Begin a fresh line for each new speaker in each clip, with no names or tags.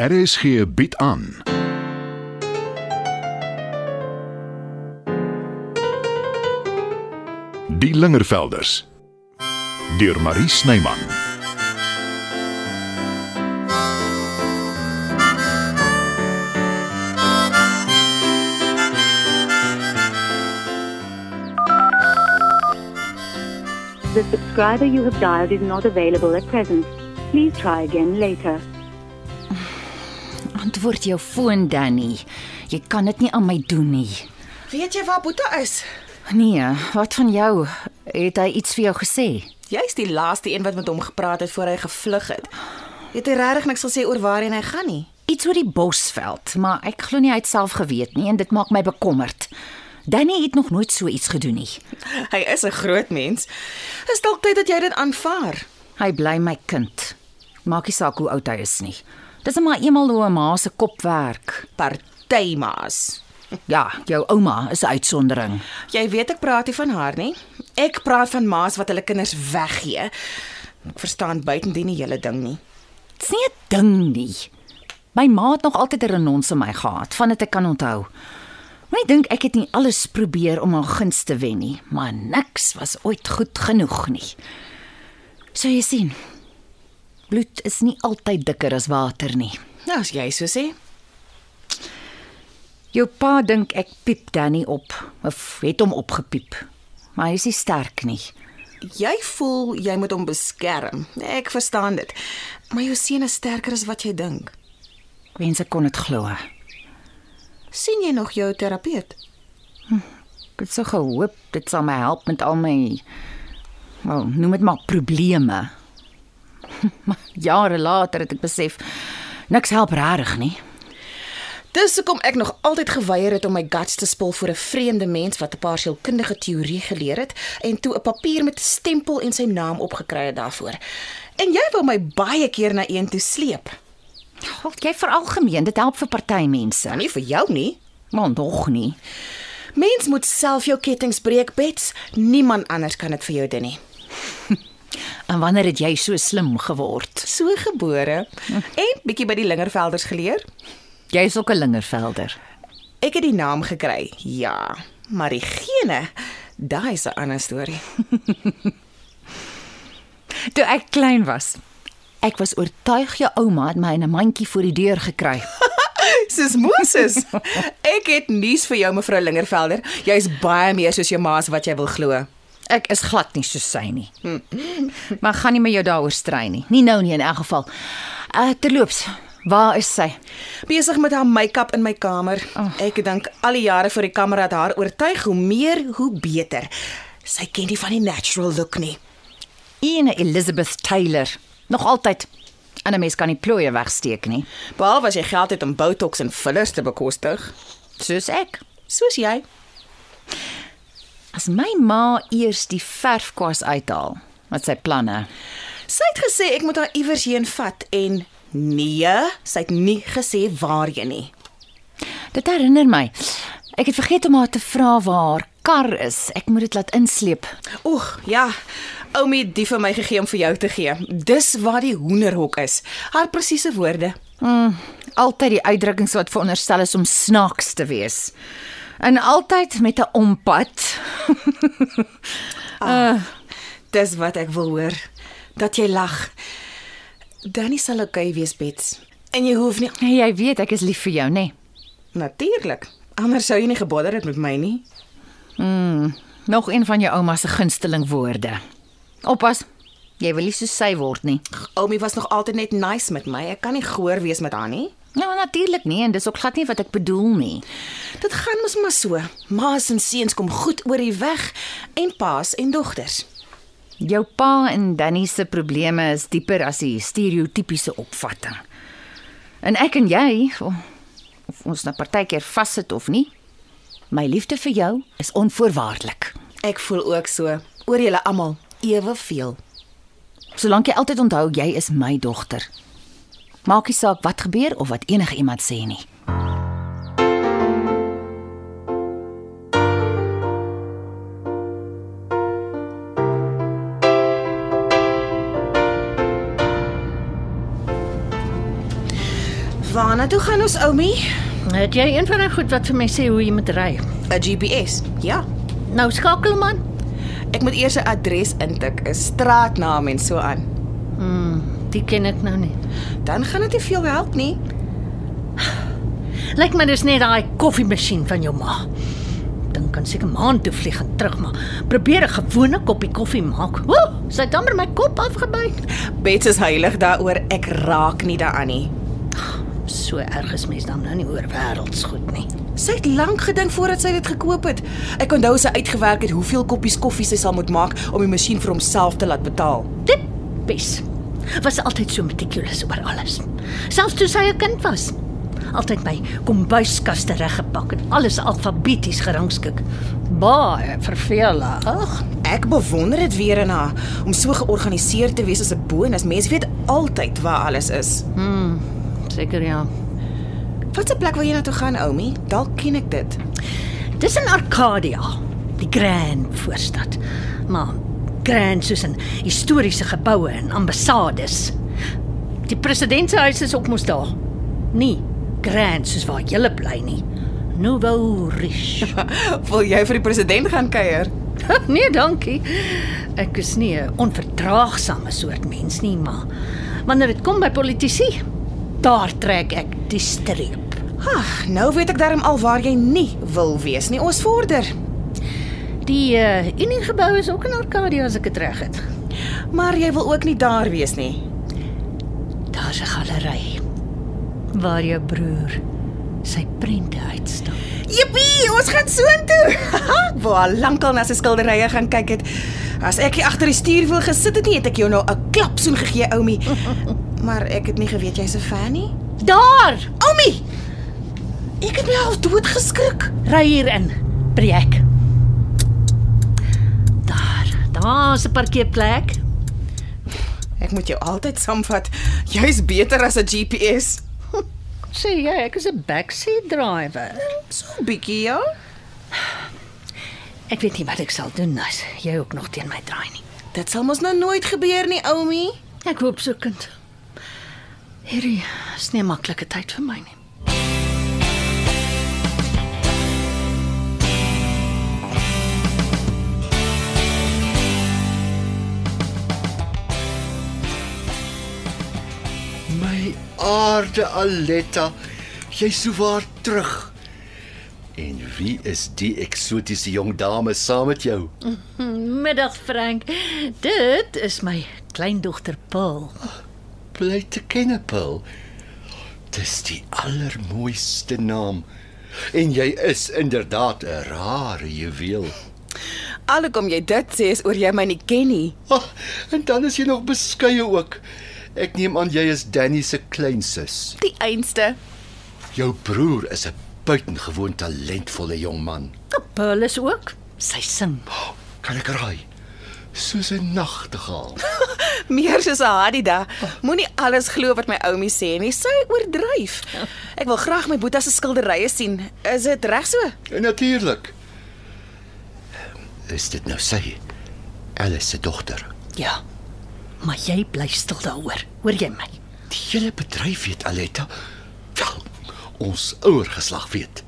RSG bied aan. Die Lingervelders deur Marie Snyman.
The subscriber you have dialed is not available at present. Please try again later.
Antwoord jou foon, Danny. Jy kan dit nie aan my doen nie.
Weet jy waar Boeta is?
Nee, wat van jou? Het hy iets vir jou gesê?
Jy's die laaste een wat met hom gepraat het voor hy gevlug het. Het hy regtig niks gesê oor waarheen hy gaan nie?
Iets oor die Bosveld, maar ek glo nie hy het self geweet nie en dit maak my bekommerd. Danny het nog nooit so iets gedoen nie.
Hy is 'n groot mens. Is dalk tyd dat jy dit aanvaar.
Hy bly my kind. Maak nie saak hoe oud hy is nie. Dis maar eenmal hoe 'n ma se kop werk.
Partymaas.
Ja, jou ouma is 'n uitsondering.
Jy weet ek praat nie van haar nie. Ek praat van ma's wat hulle kinders weggee. Ek verstaan buitendien die hele ding nie.
Dit's nie 'n ding nie. My ma het nog altyd 'n renons in my gehad, van dit ek kan onthou. Moenie dink ek het nie alles probeer om haar guns te wen nie, maar niks was ooit goed genoeg nie. So jy sien, bloed is nie altyd dikker as water nie.
Nou as jy so sê.
Jou pa dink ek piep Danny op of het hom opgepiep. Maar hy is nie sterk nie.
Jy voel jy moet hom beskerm. Ek verstaan dit. Maar jou seun is sterker as wat jy dink.
Wens ek kon dit glo.
sien jy nog jou terapeut?
Ek het so gehoop dit sal my help met al my wel, noem dit maar probleme. maar jare later het ek besef niks help regtig nie.
Dis hoekom ek nog altyd geweier het om my guts te spil vir 'n vreemde mens wat 'n paar sielkundige teorie geleer het en toe 'n papier met 'n stempel en sy naam opgekry het daarvoor. En jy wou my baie keer na een toe sleep.
Wel, jy veralgemeen, dit help vir party mense.
Nie vir jou nie.
Maar nog nie.
Mens moet self jou kettinge breek, Bets. Niemand anders kan dit vir jou doen nie.
En wanneer het jy so slim geword?
So gebore en bietjie by die Lingervelders geleer.
Jy's ook 'n lingervelder.
Ek het die naam gekry. Ja, maar die gene, daai is 'n ander storie.
Toe ek klein was, ek was oortuig jou ouma het my in 'n mandjie voor die deur gekry.
Soos Moses. Ek het nuus vir jou mevrou Lingervelder. Jy's baie meer soos jou ma as wat jy wil glo.
Ek is glad nie so sy nie. Maar gaan nie met jou daaroor strei nie. Nie nou nie in elk geval. Uh terloops, waar is sy?
Besig met haar make-up in my kamer. Oh. Ek dink al die jare voor die kamera het haar oortuig hoe meer hoe beter. Sy ken nie van die natural look nie.
Ene Elizabeth Taylor. Nog altyd. En 'n mens kan nie plooie wegsteek nie.
Behalwe as jy geld het om botox en fillers te bekostig,
Soos ek.
soos jy.
As my ma eers die verfkwas uithaal, wat sy planne.
Sy het gesê ek moet haar iewers heen vat en nee, sy het nie gesê waarheen nie.
Dit herinner my. Ek het vergeet om haar te vra waar haar kar is. Ek moet dit laat insleep.
Oeg, ja. Oumie het die vir my gegee om vir jou te gee. Dis waar die hoenderhok is. Haar presiese woorde.
Mm, altyd die uitdrukkings wat veronderstel is om snaaks te wees. En altyd met 'n ompad.
Dis wat ek wil hoor. Dat jy lag. Danny sal okay wees, Bets. En jy hoef nie
Hey, jy weet ek is lief vir jou, nê? Nee.
natuurlik. Anders sou jy nie gebother het met my nie.
Nog een van jou ouma se gunsteling woorde. Oppas. Jy wil nie so sy word nie.
Oumie was nog altyd net nice met my. Ek kan nie goor wees met haar nie.
Nou natuurlik nie en dis ook glad nie wat ek bedoel nie.
Dit gaan mos maar so. Ma's en seuns kom goed oor die weg en pa's en dogters.
Jou pa en Danny se probleme is dieper as die stereotypiese opvatting. En ek en jy, of ons nou partykeer vassit of nie, my liefde vir jou is onvoorwaardelik.
Ek voel ook so oor julle almal eweveel.
Solank jy altyd onthou jy is my dogter. Maak nie saak wat gebeur of wat enige iemand sê nie.
Waarna toe gaan ons, Oumi?
Het jy een van die goed wat vir my sê hoe jy moet ry?
'n GPS. Ja.
Nou skakel man.
Ek moet eers 'n adres intik, 'n straatnaam en so aan.
Die ken ek nou nie.
Dan gaan dit nie veel help nie.
Lyk my dis net daai koffiemasjien van jou ma. Dink kan seker maand toe vlieg en terug maar probeer 'n gewone koppie koffie maak. Woe, sy het amper my kop afgebyt.
Bets is heilig daaroor. Ek raak nie daaraan nie.
So erg is mens dan nou nie oor wêreldsgoed nie.
Sy het lank gedink voordat sy dit gekoop het. Ek onthou sy uitgewerk het hoeveel koppies koffie sy sal moet maak om die masjien vir homself te laat betaal.
Tipies. Was altyd so meticulous oor alles. Selfs toe sy 'n kind was. Altyd my kombuiskaste reggepak en alles alfabeties gerangskik. Baie vervelig.
Ag, ek bewonder dit weer in haar om so georganiseerd te wees as 'n bonus. Mense weet altyd waar alles is.
Seker ja.
Wat 'n plek wil jy na toe gaan, Oumi? Dalk ken ek dit.
Dis in Arcadia, die Grand voorstad. Maar grand soos in historiese geboue en ambassades. Die president se huis is op mos daar. Nie grand soos waar jy bly nie. Nouveau riche.
Wil jy vir die president gaan kuier?
nee, dankie. Ek is nie 'n onverdraagsame soort mens nie, maar wanneer dit kom by politici, daar trek ek die streep.
Ag, nou weet ek darm al waar jy nie wil wees nie. Ons vorder.
Die uh, Unie gebou is ook in Arcadia as ek dit reg het.
Maar jy wil ook nie daar wees nie.
Daar's 'n galery waar jou broer sy prente uitstal.
Jippie, ons gaan soontoe. Ek wou al lankal na sy skilderye gaan kyk het. As ek hier agter die stuurwiel gesit het nie, het ek jou nou 'n klapsoen gegee, Oumi. maar ek het nie geweet jy's 'n fan nie.
Daar,
Oumi. Ek het my al dood geskrik.
ry hier in. Breek. Daar, daar's 'n parkeerplek.
Ek moet jou altyd saamvat. Jy's beter as 'n GPS.
Sê jy, ek is 'n backseat driver.
So bietjie, ja.
Ek weet nie wat ek sal doen as jy ook nog teen my draai nie.
Dit sal mos nou nooit gebeur nie, Oumi.
Ek hoop so kind. Hierdie is nie 'n maklike tyd vir my nie.
Aarde Aletta, jy's so waar terug. En wie is die eksotiese jong dame saam met jou?
Middag Frank. Dit is my kleindogter Paul.
Bly te ken, Paul. Dis die allermooiste naam. En jy is inderdaad 'n rare juweel.
Alhoewel jy dit sê is oor jy my nie ken nie.
Oh, en dan is jy nog beskeie ook. Ek neem aan jy is Danny se kleinsus.
Die einste.
Jou broer is 'n buitengewoon talentvolle jong man.
Paul is ook. Sy sing.
Kan ek raai? Soos 'n nagtegaal.
Meer soos 'n Hadida. Moenie alles glo wat my oumie sê nie. Sy oordryf. Ek wil graag my boetie se skilderye sien. Is dit reg so?
Natuurlik. Is dit nou sy? Alice se dogter.
Ja. Maar jy bly stil daaroor. Hoor jy my?
Die hele bedryf weet Aletta. Wel, ons ouer geslag weet.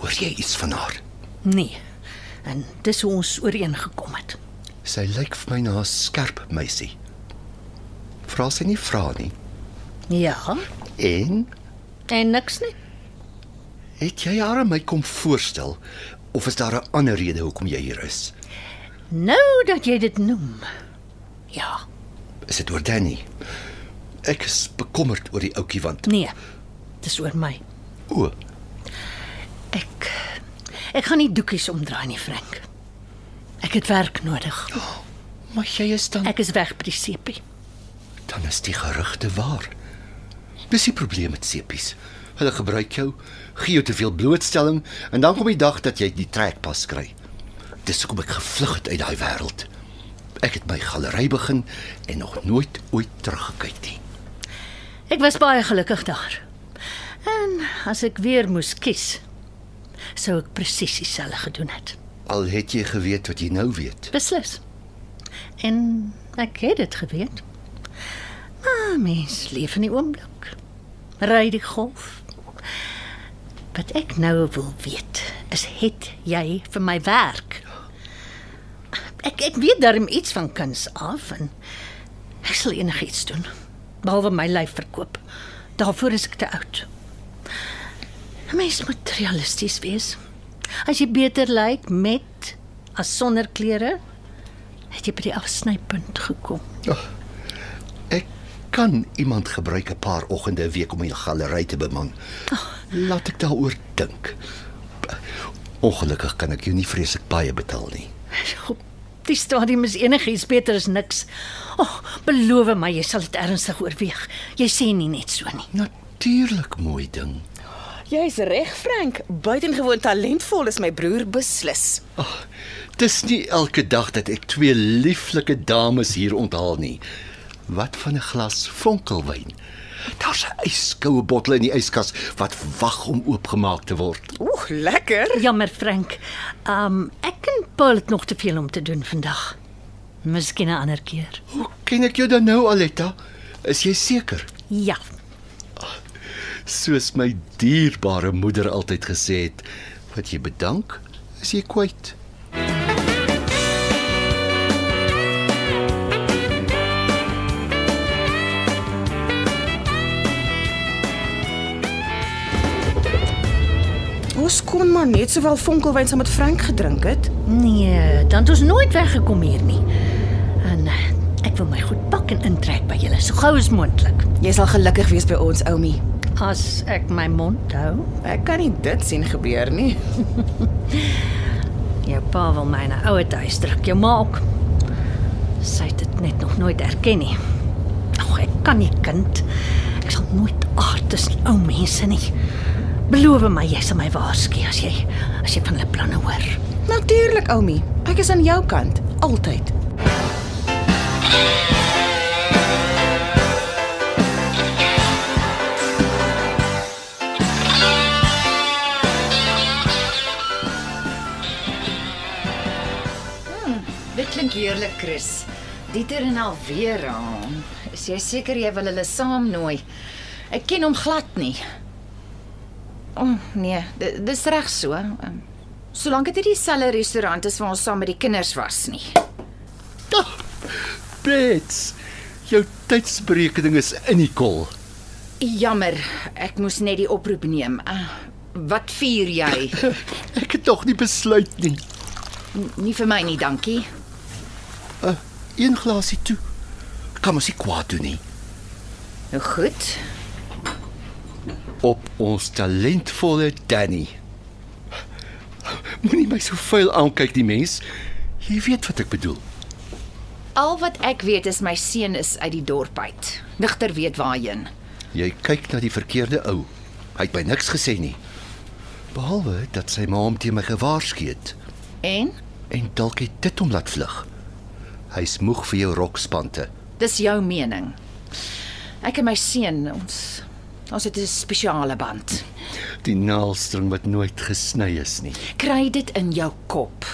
Hoor jy iets van haar?
Nee. En dis hoe ons ooreengekom het.
Sy lyk vir my na 'n skerp meisie. Vra sy nie vra nie.
Ja.
En
En niks nie.
het jy haar aan my kom voorstel of is daar 'n ander rede hoekom jy hier is?
Nou dat jy dit noem. Ja.
Is dit oor Danny? Ek is bekommerd oor die ouetjie want
Nee. Dis oor my.
o,
Ek ek gaan nie doekies omdraai nie, Frank. Ek het werk nodig.
maar jy is dan
Ek is weg by die sepie.
dan is die gerugte waar. Dis die probleem met sepies. Hulle gebruik jou, gee jou te veel blootstelling en dan kom die dag dat jy die trekpas kry. Dis hoekom ek gevlug het uit daai wêreld. Ek het my galery begin en nog nooit ooit teruggekyk nie.
Ek was baie gelukkig daar. En as ek weer moes kies, sou ek presies dieselfde gedoen het.
Al het jy geweet wat jy nou weet.
Beslis. En ek het dit geweet. Maar mens leef in die oomblik. Ry die golf. Wat ek nou wil weet, is het jy vir my werk? Ek ek weet darm iets van kuns af en ek sal enigiets doen behalwe my lyf verkoop. Daarvoor is ek te oud. 'n Mens moet realisties wees. As jy beter lyk met as sonder klere, het jy by die afsnypunt gekom.
Ek kan iemand gebruik 'n paar oggende 'n week om die galery te beman. Laat ek daaroor dink. Ongelukkig kan ek jou nie vreeslik baie betaal nie.
Op die stadium is enigiets beter as niks. O, oh, beloof my jy sal dit ernstig oorweeg. Jy sê nie net so nie.
Natuurlik mooi ding.
Jy's reg, Frank. Buitengewoon talentvol is my broer beslis.
Dis nie elke dag dat ek twee lieflike dames hier onthaal nie. Wat van 'n glas vonkelwyn? Daar's 'n yskoue bottel in die yskas wat wag om oopgemaak te word.
Oeh, lekker.
Jammer Frank. Um ek en Paul het nog te veel om te doen vandag. Miskien 'n ander keer.
Hoe ken ek jou dan nou, Aletta? Is jy seker?
Ja.
Soos my dierbare moeder altyd gesê het, wat jy bedank, is jy kwyt.
Ons kon maar net sowel vonkelwyn saam met Frank gedrink het.
Nee, dan het ons nooit weggekom hier nie. En eh, ek wil my goed pak en intrek by julle so gou as moontlik.
Jy sal gelukkig wees by ons, Oumi.
As ek my mond hou.
Ek kan nie dit sien gebeur nie.
Jou pa wil my na ouer huis druk, jou ma ook. Sy het dit net nog nooit erken nie. Ag, ek kan nie kind. Ek sal nooit aard tussen ou mense nie. Beloof my jy sal my waarsku as jy as jy van hulle planne hoor.
Natuurlik, Oumi. Ek is aan jou kant, altyd.
Dit klink heerlik, Chris. Dieter en Alvera. Is jy seker jy wil hulle saamnooi? Ek ken hom glad nie. Oh, nee, di- dis reg so. Um, Solank dit nie dieselfde restaurant is waar ons saam met die kinders was nie.
Bets. Jou tydsberekening is in die kol.
Jammer, ek moes net die oproep neem. Uh, wat vier jy?
Ek het tog nie besluit nie.
nie vir my nie, dankie.
Een glasie toe. Kan mos nie kwaad doen nie.
Nou goed.
Op ons talentvolle Danny. Moenie my so vuil aankyk die mens. Jy weet wat ek bedoel.
Al wat ek weet is my seun is uit die dorp uit. Nigter weet waarheen.
Jy kyk na die verkeerde ou. Hy het my niks gesê nie. Behalwe dat sy ma hom teen my gewaarsku het
En
en dalk het dit hom laat vlug. Hy's moeg vir jou rokspante.
dis jou mening. Ek en my seun, ons ons het 'n spesiale band.
Die naaldstring wat nooit gesny is nie.
Kry dit in jou kop.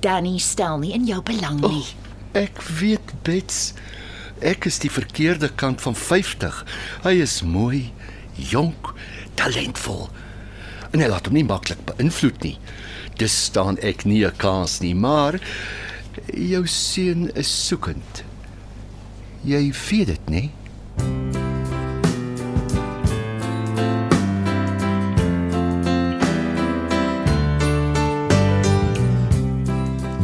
Danny stel nie in jou belang nie.
Ek weet Bets. Ek is die verkeerde kant van 50. Hy is mooi, jonk, talentvol. En hy laat hom nie maklik beïnvloed nie. Dis staan ek nie 'n kans nie, maar jou seun is soekend. Jy weet dit, nê?